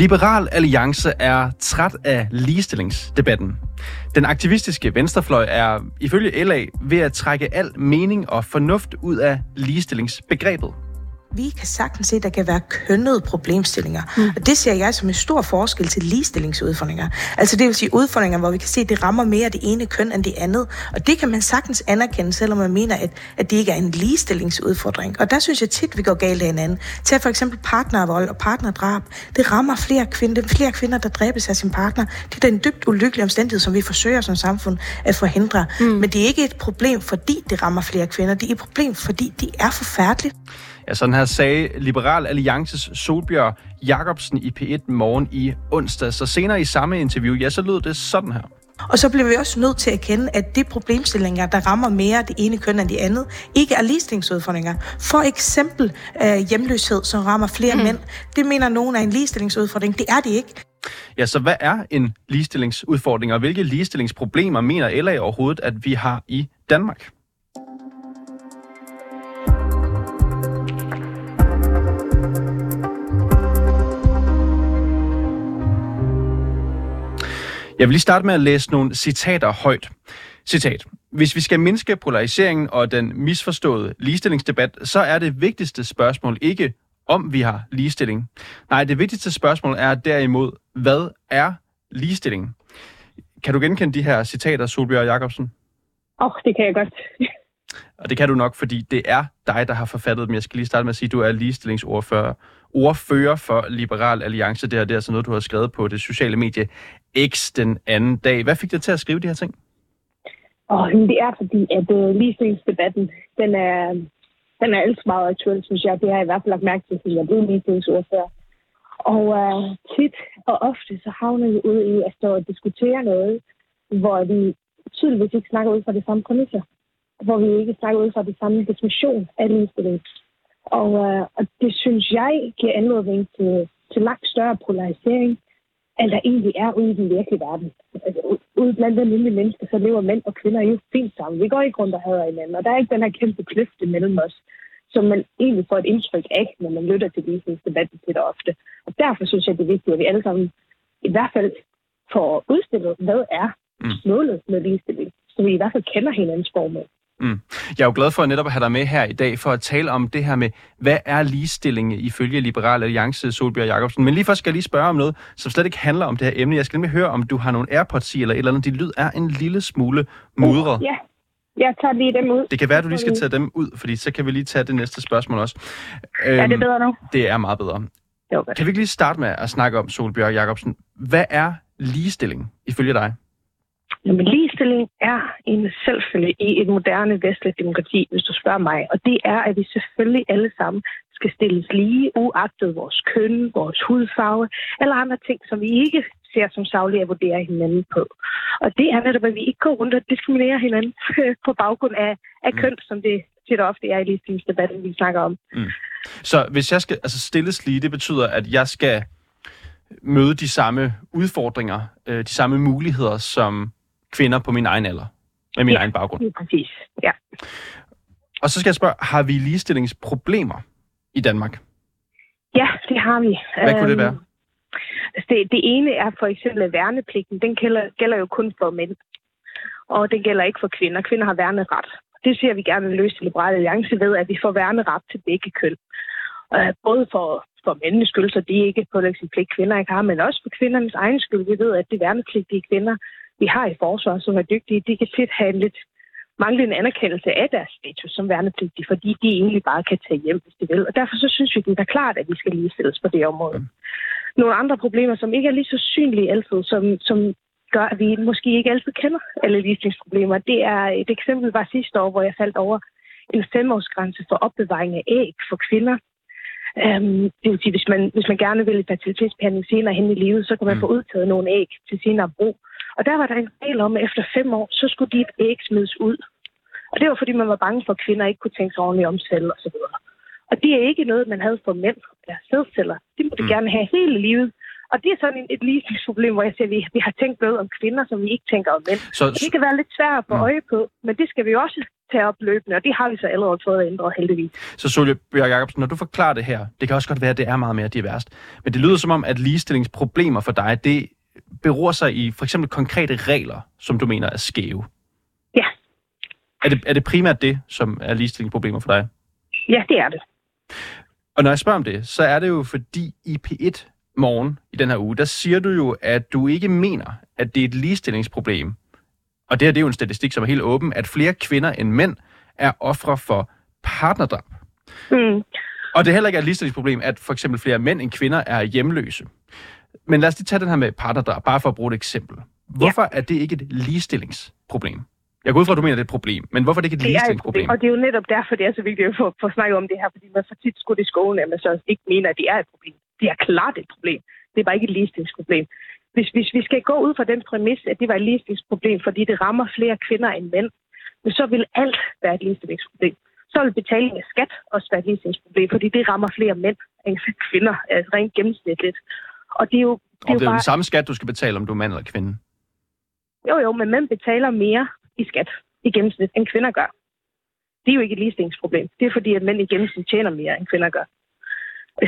Liberal Alliance er træt af ligestillingsdebatten. Den aktivistiske venstrefløj er ifølge LA ved at trække al mening og fornuft ud af ligestillingsbegrebet. Vi kan sagtens se, at der kan være kønnede problemstillinger. Mm. Og det ser jeg som en stor forskel til ligestillingsudfordringer. Altså det vil sige udfordringer, hvor vi kan se, at det rammer mere det ene køn end det andet. Og det kan man sagtens anerkende, selvom man mener, at, at det ikke er en ligestillingsudfordring. Og der synes jeg tit, vi går galt af hinanden. Til for eksempel partnervold og partnerdrab. Det rammer flere kvinder, flere kvinder, der dræbes af sin partner. Det er en dybt ulykkelig omstændighed, som vi forsøger som samfund at forhindre. Mm. Men det er ikke et problem, fordi det rammer flere kvinder. Det er et problem, fordi det er forfærdeligt. Ja, sådan her sagde Liberal Alliances Solbjørn Jacobsen i P1 Morgen i onsdag. Så senere i samme interview, ja, så lød det sådan her. Og så bliver vi også nødt til at kende, at de problemstillinger, der rammer mere det ene køn end det andet, ikke er ligestillingsudfordringer. For eksempel øh, hjemløshed, som rammer flere mm. mænd. Det mener nogen er en ligestillingsudfordring. Det er det ikke. Ja, så hvad er en ligestillingsudfordring, og hvilke ligestillingsproblemer mener LA overhovedet, at vi har i Danmark? Jeg vil lige starte med at læse nogle citater højt. Citat. Hvis vi skal mindske polariseringen og den misforståede ligestillingsdebat, så er det vigtigste spørgsmål ikke, om vi har ligestilling. Nej, det vigtigste spørgsmål er derimod, hvad er ligestilling? Kan du genkende de her citater, Solbjørn Jacobsen? Åh, oh, det kan jeg godt. Og det kan du nok, fordi det er dig, der har forfattet dem. Jeg skal lige starte med at sige, at du er ligestillingsordfører ordfører for Liberal Alliance. Det, her, det er altså noget, du har skrevet på det sociale medie X den anden dag. Hvad fik dig til at skrive de her ting? Oh, det er fordi, at øh, ligestillingsdebatten, den er, den er altid meget aktuel, synes jeg. Det har jeg i hvert fald lagt mærke til, fordi jeg blev ligestillingsordfører. Og øh, tit og ofte, så havner vi ud i at stå og diskutere noget, hvor vi tydeligvis ikke snakker ud fra det samme præmisser. Hvor vi ikke snakker ud fra det samme definition af ligestilling. Og, uh, og det synes jeg giver anledning til, til langt større polarisering, end der egentlig er ude i den virkelige verden. Altså, ude blandt den lille mennesker, så lever mænd og kvinder jo fint sammen. Vi går ikke rundt og hader hinanden, og der er ikke den her kæmpe kløfte mellem os, som man egentlig får et indtryk af, når man lytter til ligestillingsdebatten til det ofte. Og derfor synes jeg, det er vigtigt, at vi alle sammen i hvert fald får udstillet, hvad er mm. målet med ligestilling, så vi i hvert fald kender hinandens formål. Mm. Jeg er jo glad for at netop have dig med her i dag for at tale om det her med, hvad er ligestilling ifølge Liberale Alliance, Solbjørn Jacobsen. Men lige først skal jeg lige spørge om noget, som slet ikke handler om det her emne. Jeg skal lige høre, om du har nogle AirPods i eller et eller andet. De lyd er en lille smule mudret. Ja, jeg tager lige dem ud. Det kan være, at du lige skal tage dem ud, fordi så kan vi lige tage det næste spørgsmål også. Øhm, er det bedre nu? Det er meget bedre. Okay. Kan vi ikke lige starte med at snakke om, Solbjørn Jacobsen, hvad er ligestilling ifølge dig? Jamen, ligestilling er en selvfølge i et moderne vestligt demokrati, hvis du spørger mig. Og det er, at vi selvfølgelig alle sammen skal stilles lige, uagtet vores køn, vores hudfarve eller andre ting, som vi ikke ser som savlige at vurdere hinanden på. Og det er netop, at vi ikke går rundt og diskriminerer hinanden på baggrund af, af køn, mm. som det tit ofte er i ligestillingsdebatten, vi snakker om. Mm. Så hvis jeg skal altså stilles lige, det betyder, at jeg skal møde de samme udfordringer, øh, de samme muligheder, som kvinder på min egen alder, med min ja, egen baggrund. Ja, præcis, ja. Og så skal jeg spørge, har vi ligestillingsproblemer i Danmark? Ja, det har vi. Hvad kunne det være? Øhm, altså det, det ene er for eksempel værnepligten. Den gælder, gælder jo kun for mænd. Og den gælder ikke for kvinder. Kvinder har værneret. Det ser vi gerne løse i Liberale Alliance ved, at vi får værneret til begge køn. Uh, både for, for mændenes skyld, så de ikke på pligt kvinder ikke har, men også for kvindernes egen skyld. Vi ved, at de værnepligtige kvinder vi har i forsvaret, som er dygtige, de kan tit have en lidt manglende anerkendelse af deres status som værnepligtige, fordi de egentlig bare kan tage hjem, hvis de vil. Og derfor så synes vi, det er klart, at vi skal ligestilles på det område. Mm. Nogle andre problemer, som ikke er lige så synlige altid, som, som gør, at vi måske ikke altid kender alle ligestillingsproblemer, det er et eksempel var sidste år, hvor jeg faldt over en femårsgrænse for opbevaring af æg for kvinder. Um, det vil sige, hvis man, hvis man gerne vil i fertilitetsbehandling senere hen i livet, så kan man mm. få udtaget nogle æg til senere brug. Og der var der en regel om, at efter fem år, så skulle dit æg smides ud. Og det var, fordi man var bange for, at kvinder ikke kunne tænke sig ordentligt om selv osv. Og det er ikke noget, man havde for mænd, der sædceller. De måtte mm. gerne have hele livet. Og det er sådan et ligestillingsproblem, hvor jeg siger, at vi, vi har tænkt noget om kvinder, som vi ikke tænker om mænd. Så, og det kan være lidt svært at få mm. øje på, men det skal vi også tage op løbende, og det har vi så allerede fået ændret heldigvis. Så Solje Bjørk Jacobsen, når du forklarer det her, det kan også godt være, at det er meget mere diverst, men det lyder som om, at ligestillingsproblemer for dig, det beror sig i for eksempel konkrete regler, som du mener er skæve. Ja. Er det, er det primært det, som er ligestillingsproblemer for dig? Ja, det er det. Og når jeg spørger om det, så er det jo fordi i P1 morgen i den her uge, der siger du jo, at du ikke mener, at det er et ligestillingsproblem. Og det her det er jo en statistik, som er helt åben, at flere kvinder end mænd er ofre for partnerdrab. Mm. Og det er heller ikke et ligestillingsproblem, at for eksempel flere mænd end kvinder er hjemløse. Men lad os lige tage den her med partnerdrab, bare for at bruge et eksempel. Hvorfor ja. er det ikke et ligestillingsproblem? Jeg går ud fra, at du mener, det er et problem, men hvorfor er det ikke et Det er et problem, og det er jo netop derfor, det er så vigtigt at få, få snakket om det her, fordi man for tit skudt i skolen, at man så ikke mener, at det er et problem. Det er klart et problem. Det er bare ikke et ligestillingsproblem. Hvis, hvis vi skal gå ud fra den præmis, at det var et ligestillingsproblem, fordi det rammer flere kvinder end mænd, så vil alt være et ligestillingsproblem. Så vil betaling af skat også være et ligestillingsproblem, fordi det rammer flere mænd end kvinder, altså rent gennemsnitligt. Og det er jo, det Og er det jo er jo bare... den samme skat, du skal betale, om du er mand eller kvinde. Jo, jo, men mænd betaler mere i skat i gennemsnit, end kvinder gør. Det er jo ikke et ligestillingsproblem. Det er fordi, at mænd i gennemsnit tjener mere, end kvinder gør.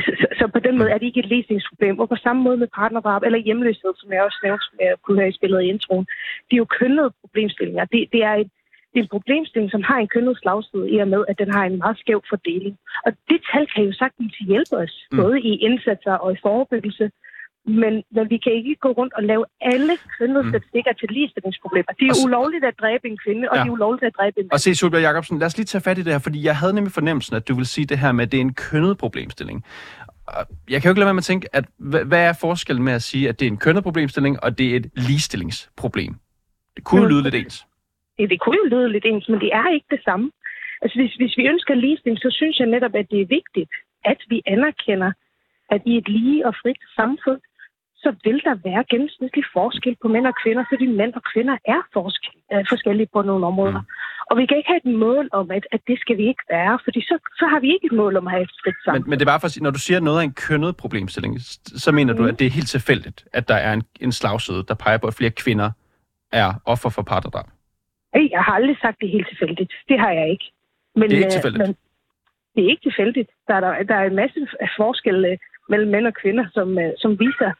Så, så, på den måde er det ikke et ligestillingsproblem. Og på samme måde med partnerdrab eller hjemløshed, som jeg også nævnte, som jeg kunne have i spillet i introen. Det er jo kønnede problemstillinger. Det, det, er et, det er en problemstilling, som har en kønnet slagside i og med, at den har en meget skæv fordeling. Og det tal kan jo sagtens hjælpe os, Mm. både i indsatser og i forebyggelse. Men, men vi kan ikke gå rundt og lave alle kønnede Mm. til ligestillingsproblemer. Det er Og s- jo ulovligt at dræbe en kvinde, og Ja. det er ulovligt at dræbe en mand. Og se, Solbjerg Jacobsen, lad os lige tage fat i det her, fordi jeg havde nemlig fornemmelsen, at du vil sige det her med, at det er en kønnet problemstilling. Jeg kan jo ikke lade være med at tænke, at hvad, er forskellen med at sige, at det er en kønnet problemstilling, og det er et ligestillingsproblem? Det kunne jo lyde lidt ens. det, det kunne jo lyde lidt ens, men det er ikke det samme. Altså hvis, hvis vi ønsker ligestilling, så synes jeg netop, at det er vigtigt, at vi anerkender, at i et lige og frit samfund, så vil der være gennemsnitlig forskel på mænd og kvinder, fordi mænd og kvinder er forskel, øh, forskellige på nogle områder. Mm. Og vi kan ikke have et mål om, at, at det skal vi ikke være, fordi så, så har vi ikke et mål om at have et frit samfund. Men, men det er bare for at sige, når du siger noget af en kønnet problemstilling, så mener du, Mm. at det er helt tilfældigt, at der er en, en slagside, der peger på, at flere kvinder er offer for partnerdrab. Jeg har aldrig sagt, det er helt tilfældigt. Det har jeg ikke. Men, Det er ikke øh, tilfældigt? Men det er ikke tilfældigt. Der er, der, der er en masse af forskel øh, mellem mænd og kvinder, som, øh, som viser,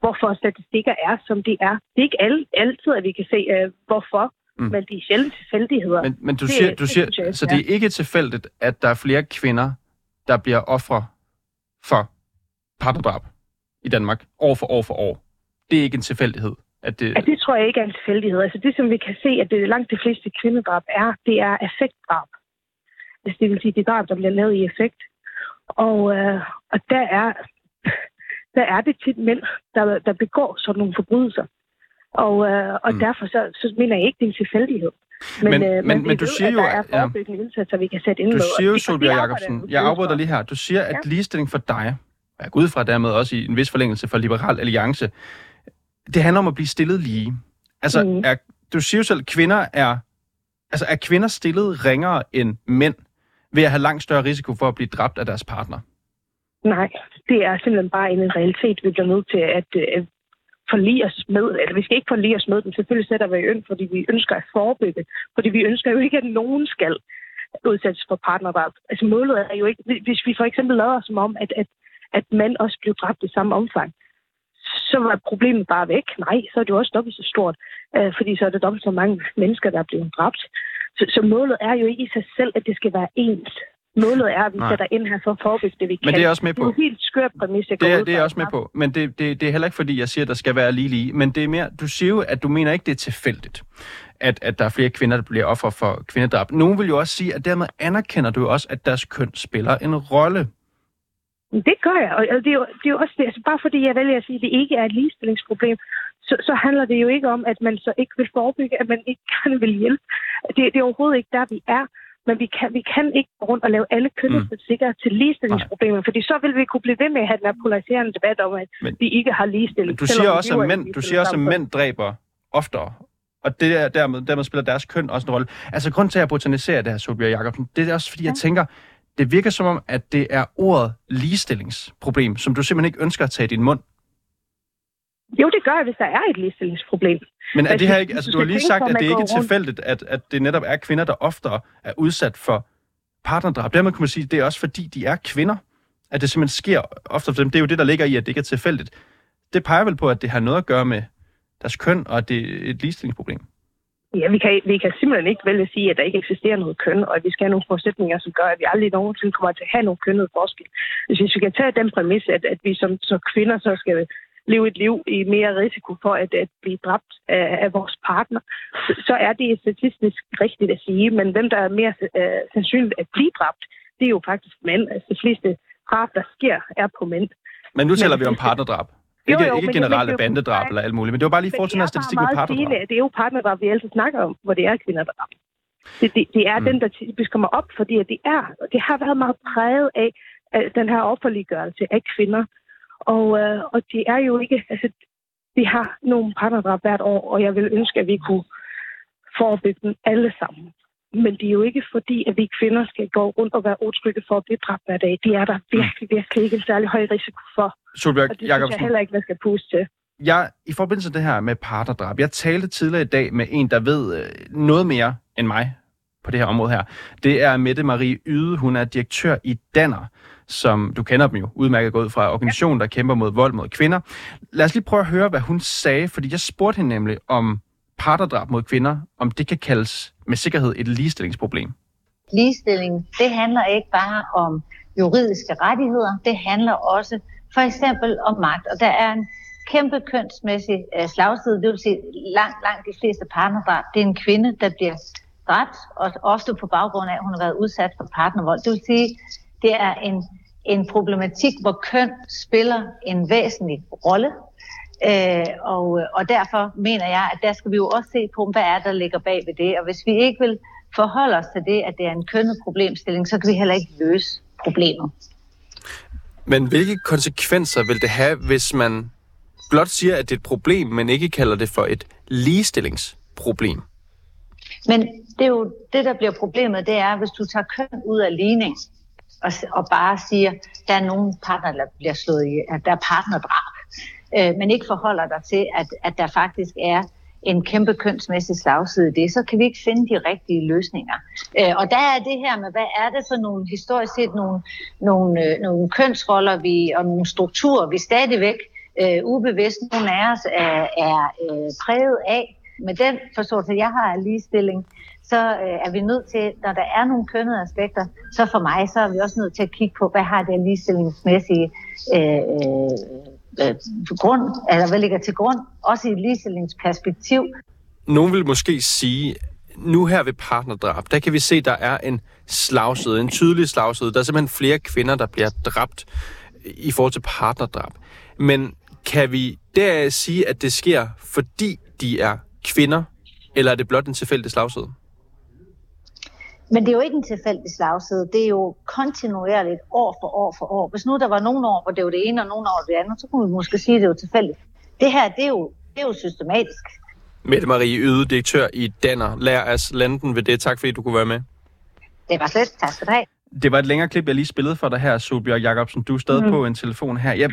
hvorfor statistikker er, som de er. Det er ikke alle, altid, at vi kan se, øh, hvorfor, Mm. men de er sjældent tilfældigheder. Men, men du Det- siger, du det siger jeg, så det er ikke tilfældigt, at der er flere kvinder, der bliver ofre for partnerdrab i Danmark år for år for år. Det er ikke en tilfældighed. At det, Ja, det tror jeg ikke er en tilfældighed. Altså det, som vi kan se, at det langt de fleste kvindedrab er, det er affektdrab. Altså, det vil sige, det drab, der bliver lavet i effekt. Og, øh, og der, er, der er det tit mænd, der, der begår sådan nogle forbrydelser. Og, øh, og Mm. mm. derfor så, så mener jeg ikke, det er en tilfældighed. Men, Men- øh, men- men, du ved, siger at jo, der er at- ja. forebyggende indsatser, vi kan sætte ind Du med. siger jo, Solbjerg Jacobsen, jeg afbryder lige her. Du siger, at Ja. ligestilling for dig, og jeg går ud fra dermed også i en vis forlængelse for Liberal Alliance, det handler om at blive stillet lige. Altså, Mhm. er, du siger jo selv, at kvinder er, altså, er kvinder stillet ringere end mænd ved at have langt større risiko for at blive dræbt af deres partner? Nej, det er simpelthen bare en realitet, vi bliver nødt til at øh, forlige os med. Eller vi skal ikke forlige os med den. Selvfølgelig sætter vi ind, fordi vi ønsker at forebygge. Fordi vi ønsker jo ikke, at nogen skal udsættes for partnerdrab. Altså målet er jo ikke, hvis vi for eksempel lader som om, at, at, at mænd også blev dræbt i samme omfang, så var problemet bare væk. Nej, så er det jo også dobbelt så stort, øh, fordi så er det dobbelt så mange mennesker, der er blevet dræbt. Så, så målet er jo ikke i sig selv, at det skal være ens. Målet er, at vi Nej. sætter ind her for at forebygge det, vi kan. Men det er også med Det er på. helt skørt præmis, jeg Det er, det er også med på. Men det, det, det er heller ikke, fordi jeg siger, at der skal være lige lige. Men det er mere, du siger jo, at du mener ikke, det er tilfældigt, at, at der er flere kvinder, der bliver offer for kvindedrab. Nogen vil jo også sige, at dermed anerkender du også, at deres køn spiller en rolle. Det gør jeg, og det er jo, det er jo også det. Altså, bare fordi jeg vælger at sige, at det ikke er et ligestillingsproblem, så, så handler det jo ikke om, at man så ikke vil forebygge, at man ikke gerne vil hjælpe. Det, det er overhovedet ikke der, vi er. Men vi kan, vi kan ikke gå rundt og lave alle kønsstatistikker mm. til ligestillingsproblemer, fordi så vil vi kunne blive ved med at have den her polariserende debat om, at Men- vi ikke har ligestilling. Du siger også, at mænd, du siger også, at mænd dræber oftere. Og det er dermed, dermed spiller deres køn også en rolle. Altså, grund til, at jeg botaniserer det her, Solbjerg Jacobsen, det er også, fordi jeg tænker, det virker som om, at det er ordet ligestillingsproblem, som du simpelthen ikke ønsker at tage i din mund. Jo, det gør jeg, hvis der er et ligestillingsproblem. Men er det her ikke, altså du har lige sagt, at det ikke er tilfældigt, at, at det netop er kvinder, der oftere er udsat for partnerdrab. Dermed kan man sige, at det er også fordi, de er kvinder, at det simpelthen sker ofte for dem. Det er jo det, der ligger i, at det ikke er tilfældigt. Det peger vel på, at det har noget at gøre med deres køn, og at det er et ligestillingsproblem. Ja, vi kan, vi kan simpelthen ikke vælge at sige, at der ikke eksisterer noget køn, og at vi skal have nogle forudsætninger, som gør, at vi aldrig nogensinde kommer til at have nogle kønnede forskel. Hvis vi kan tage den præmis, at, at vi som, som kvinder så skal leve et liv i mere risiko for at, at blive dræbt af, af vores partner, så, så er det statistisk rigtigt at sige. Men hvem der er mere øh, sandsynligt at blive dræbt, det er jo faktisk mænd. Altså de fleste drab, der sker, er på mænd. Men nu taler Men- vi om partnerdrab. Jo, Ikke, jo, ikke generelle det er bandedrab eller alt muligt. Men det var bare lige i forhold til den her statistik med partnerdrab. dele, det er jo partnerdrab, vi altid snakker om, hvor det er kvinder, der rammer. Det, det, det er Mm. den, der typisk kommer op, fordi at det er, det har været meget præget af, af den her offerliggørelse af kvinder. Og, øh, og det er jo ikke, altså, vi har nogle partnerdrab hvert år, og jeg vil ønske, at vi kunne forebygge dem alle sammen. Men det er jo ikke fordi, at vi kvinder skal gå rundt og være utrygge for at blive dræbt hver dag. Det er der virkelig, virkelig ikke en særlig høj risiko for. Solbjørg Og det synes jeg Jacobsen, heller ikke, man skal puste til. jeg, i forbindelse med det her med partnerdrab, jeg talte tidligere i dag med en, der ved øh, noget mere end mig på det her område her. Det er Mette Marie Yde. Hun er direktør i Danner, som du kender dem jo udmærket godt fra, organisationen, der kæmper mod vold mod kvinder. Lad os lige prøve at høre, hvad hun sagde, fordi jeg spurgte hende nemlig om partnerdrab mod kvinder, om det kan kaldes med sikkerhed et ligestillingsproblem. ligestilling, det handler ikke bare om juridiske rettigheder, det handler også for eksempel om magt. Og der er en kæmpe kønsmæssig øh, slagside, det vil sige langt, langt de fleste partnerdrab. Det er en kvinde, der bliver dræbt, og ofte på baggrund af, at hun har været udsat for partnervold. Det vil sige, det er en, en problematik, hvor køn spiller en væsentlig rolle. Øh, og, og derfor mener jeg, at der skal vi jo også se på, hvad er der ligger bag ved det. Og hvis vi ikke vil forholde os til det, at det er en kønnet problemstilling, så kan vi heller ikke løse problemet. Men hvilke konsekvenser vil det have, hvis man blot siger, at det er et problem, men ikke kalder det for et ligestillingsproblem? Men det er jo det, der bliver problemet, det er, hvis du tager køn ud af ligning, og, og bare siger, der er nogle partner, der bliver slået i, at der er partnerdrab, øh, men ikke forholder dig til, at, at der faktisk er en kæmpe kønsmæssig slagside i det, så kan vi ikke finde de rigtige løsninger. Øh, og der er det her med, hvad er det for nogle historisk set nogle, nogle, øh, nogle kønsroller vi, og nogle strukturer, vi stadigvæk øh, ubevidst, nogle af os er, er øh, præget af. Med den forståelse, jeg har af ligestilling, så øh, er vi nødt til, når der er nogle kønnede aspekter, så for mig, så er vi også nødt til at kigge på, hvad har det ligestillingsmæssige øh, øh, øh grund, eller hvad ligger til grund, også i et ligestillingsperspektiv. Nogen vil måske sige, nu her ved partnerdrab, der kan vi se, der er en slagside, en tydelig slagside. Der er simpelthen flere kvinder, der bliver dræbt i forhold til partnerdrab. Men kan vi der sige, at det sker, fordi de er kvinder, eller er det blot en tilfældig slagside? Men det er jo ikke en tilfældig slagside. Det er jo kontinuerligt år for år for år. Hvis nu der var nogle år, hvor det var det ene, og nogle år det andet, så kunne vi måske sige, at det var tilfældigt. Det her, det er jo, det er jo systematisk. Mette Marie Yde, direktør i Danner. Lær os landen ved det. Tak fordi du kunne være med. Det var slet. Tak skal du have. Det var et længere klip, jeg lige spillede for dig her, Solbjørg Jacobsen. Du er stadig mm. på en telefon her. Ja,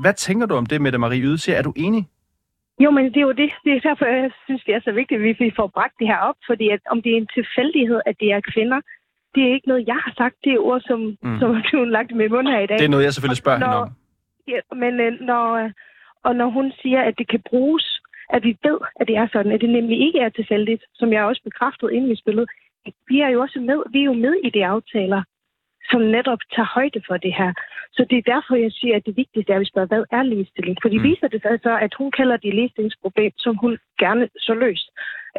hvad tænker du om det, Mette Marie Yde siger? Er du enig? Jo, men det er jo det. Det er derfor, jeg synes, det er så vigtigt, at vi får bragt det her op. Fordi at, om det er en tilfældighed, at det er kvinder, det er ikke noget, jeg har sagt. Det er ord, som, Mm. som er blevet lagt i min mund her i dag. Det er noget, jeg selvfølgelig spørger hende Når- om. Ja, men øh, når, øh, og når hun siger, at det kan bruges, at vi ved, at det er sådan, at det nemlig ikke er tilfældigt, som jeg også bekræftede inden vi spillede, vi er jo også med, vi er jo med i de aftaler, som netop tager højde for det her. Så det er derfor, jeg siger, at det vigtigste er, at vi spørger, hvad er ligestilling? Fordi Mm. viser det sig så, at hun kalder det ligestillingsproblem, som hun gerne så løst,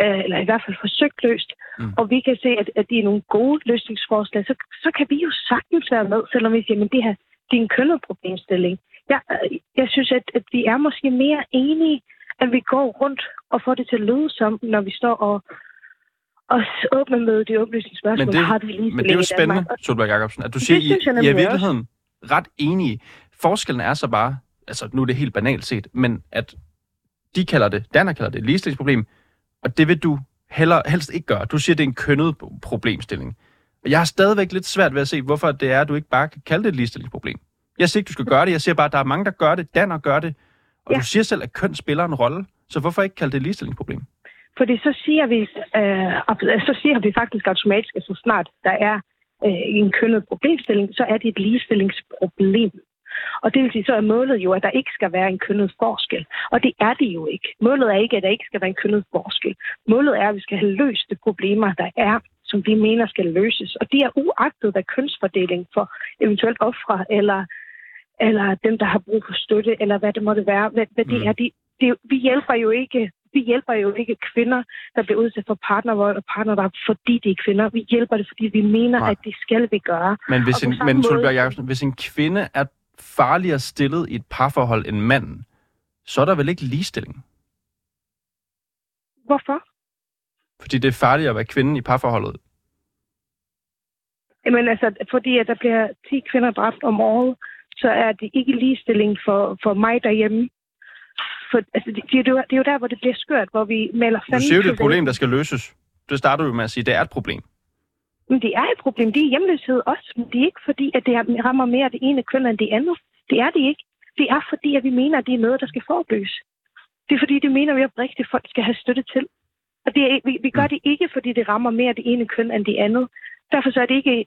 øh, eller i hvert fald forsøgt løst, Mm. mm. og vi kan se, at, at det er nogle gode løsningsforslag, så, så kan vi jo sagtens være med, selvom vi siger, at det her det er en kønnet problemstilling. Jeg, øh, jeg synes, at, at vi er måske mere enige, at vi går rundt og får det til at lyde som, når vi står og, og åbner med de åbenlysende spørgsmål. Men det, har vi ligestilling men det er jo spændende, Solberg Jacobsen, at du siger, I, I er i virkeligheden ret enige. Forskellen er så bare, altså nu er det helt banalt set, men at de kalder det, Danner kalder det et ligestillingsproblem, og det vil du heller, helst ikke gøre. Du siger, det er en kønnet problemstilling. Og jeg har stadigvæk lidt svært ved at se, hvorfor det er, at du ikke bare kan kalde det et ligestillingsproblem. Jeg siger ikke, du skal gøre det. Jeg siger bare, at der er mange, der gør det. Danner gør det. Og Ja. du siger selv, at køn spiller en rolle. Så hvorfor ikke kalde det et ligestillingsproblem? Fordi så siger vi, øh, så siger vi faktisk automatisk, at så snart der er øh, en kønnet problemstilling, så er det et ligestillingsproblem. Og det vil sige, så er målet jo, at der ikke skal være en kønnet forskel. Og det er det jo ikke. Målet er ikke, at der ikke skal være en kønnet forskel. Målet er, at vi skal have løst de problemer, der er, som vi mener skal løses. Og det er uagtet, hvad kønsfordeling for eventuelt ofre eller, eller dem, der har brug for støtte, eller hvad det måtte være. Hvad, hvad det Mm. er. De, det, vi hjælper jo ikke vi hjælper jo ikke kvinder, der bliver udsat for partnervold og partnerdrab, fordi de er kvinder. Vi hjælper det, fordi vi mener, Nej. at det skal vi gøre. Men hvis en, men, måde- Jacobsen, hvis en kvinde er farligere stillet i et parforhold end manden, så er der vel ikke ligestilling? Hvorfor? Fordi det er farligere at være kvinde i parforholdet. Jamen altså, fordi at der bliver 10 kvinder dræbt om året, så er det ikke ligestilling for, for mig derhjemme. For, altså, det, det, er jo, det er jo der, hvor det bliver skørt, hvor vi melder Du fanden siger jo, det er et problem, der skal løses. Det starter du med at sige, at det er et problem. Men det er et problem. Det er hjemløshed også, men det er ikke fordi, at det er- rammer mere det ene køn end det andet. Det er det ikke. Det er fordi, at vi mener, at det er noget, der skal forebygges. Det er fordi, det mener vi oprigtigt, at folk skal have støtte til. Og det er, vi, vi gør det ikke, fordi det rammer mere det ene køn end det andet. Derfor så er det ikke,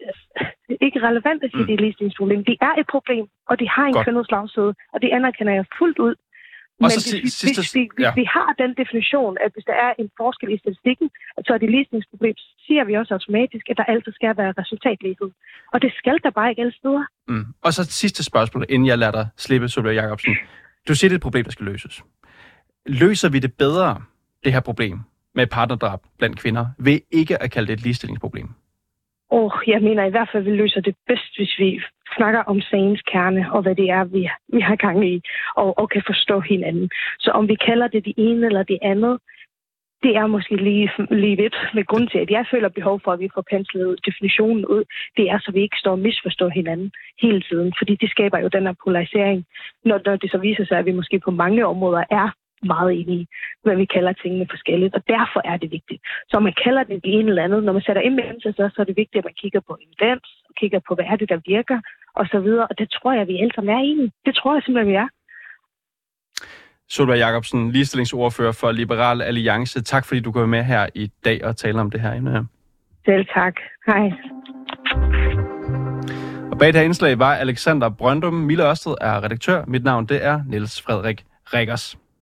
ikke relevant at sige, at det er ligestillingsproblem. Det er et problem, og det har en kønnet slagside, og det anerkender jeg fuldt ud. Men så hvis, si- vi, sidste- hvis, vi, hvis ja. vi har den definition, at hvis der er en forskel i statistikken, så er det et ligestillingsproblem, så siger vi også automatisk, at der altid skal være resultatlighed. Og det skal der bare ikke alle steder. Mm. Og så sidste spørgsmål, inden jeg lader dig slippe, Solbjerg Jacobsen. Du siger, det er et problem, der skal løses. Løser vi det bedre, det her problem, med partnerdrab blandt kvinder, ved ikke at kalde det et ligestillingsproblem? Og jeg mener i hvert fald, at vi løser det bedst, hvis vi snakker om sagens kerne, og hvad det er, vi, vi har gang i, og, og kan forstå hinanden. Så om vi kalder det det ene eller det andet, det er måske lige, lige lidt med grund til, at jeg føler behov for, at vi får penslet definitionen ud. Det er, så vi ikke står og misforstår hinanden hele tiden, fordi det skaber jo den her polarisering, når, når det så viser sig, at vi måske på mange områder er meget enige, hvad vi kalder tingene forskelligt, og derfor er det vigtigt. Så man kalder det det ene eller andet, når man sætter indvendelser, så, så er det vigtigt, at man kigger på evidens, og kigger på, hvad er det, der virker, og så videre, og det tror jeg, vi alle sammen er enige. Det tror jeg simpelthen, vi er. Solberg Jacobsen, ligestillingsordfører for Liberal Alliance. Tak fordi du går med her i dag og taler om det her emne her. Selv tak. Hej. Og bag det her indslag var Alexander Brøndum. Mille Ørsted er redaktør. Mit navn det er Niels Frederik Rikkers.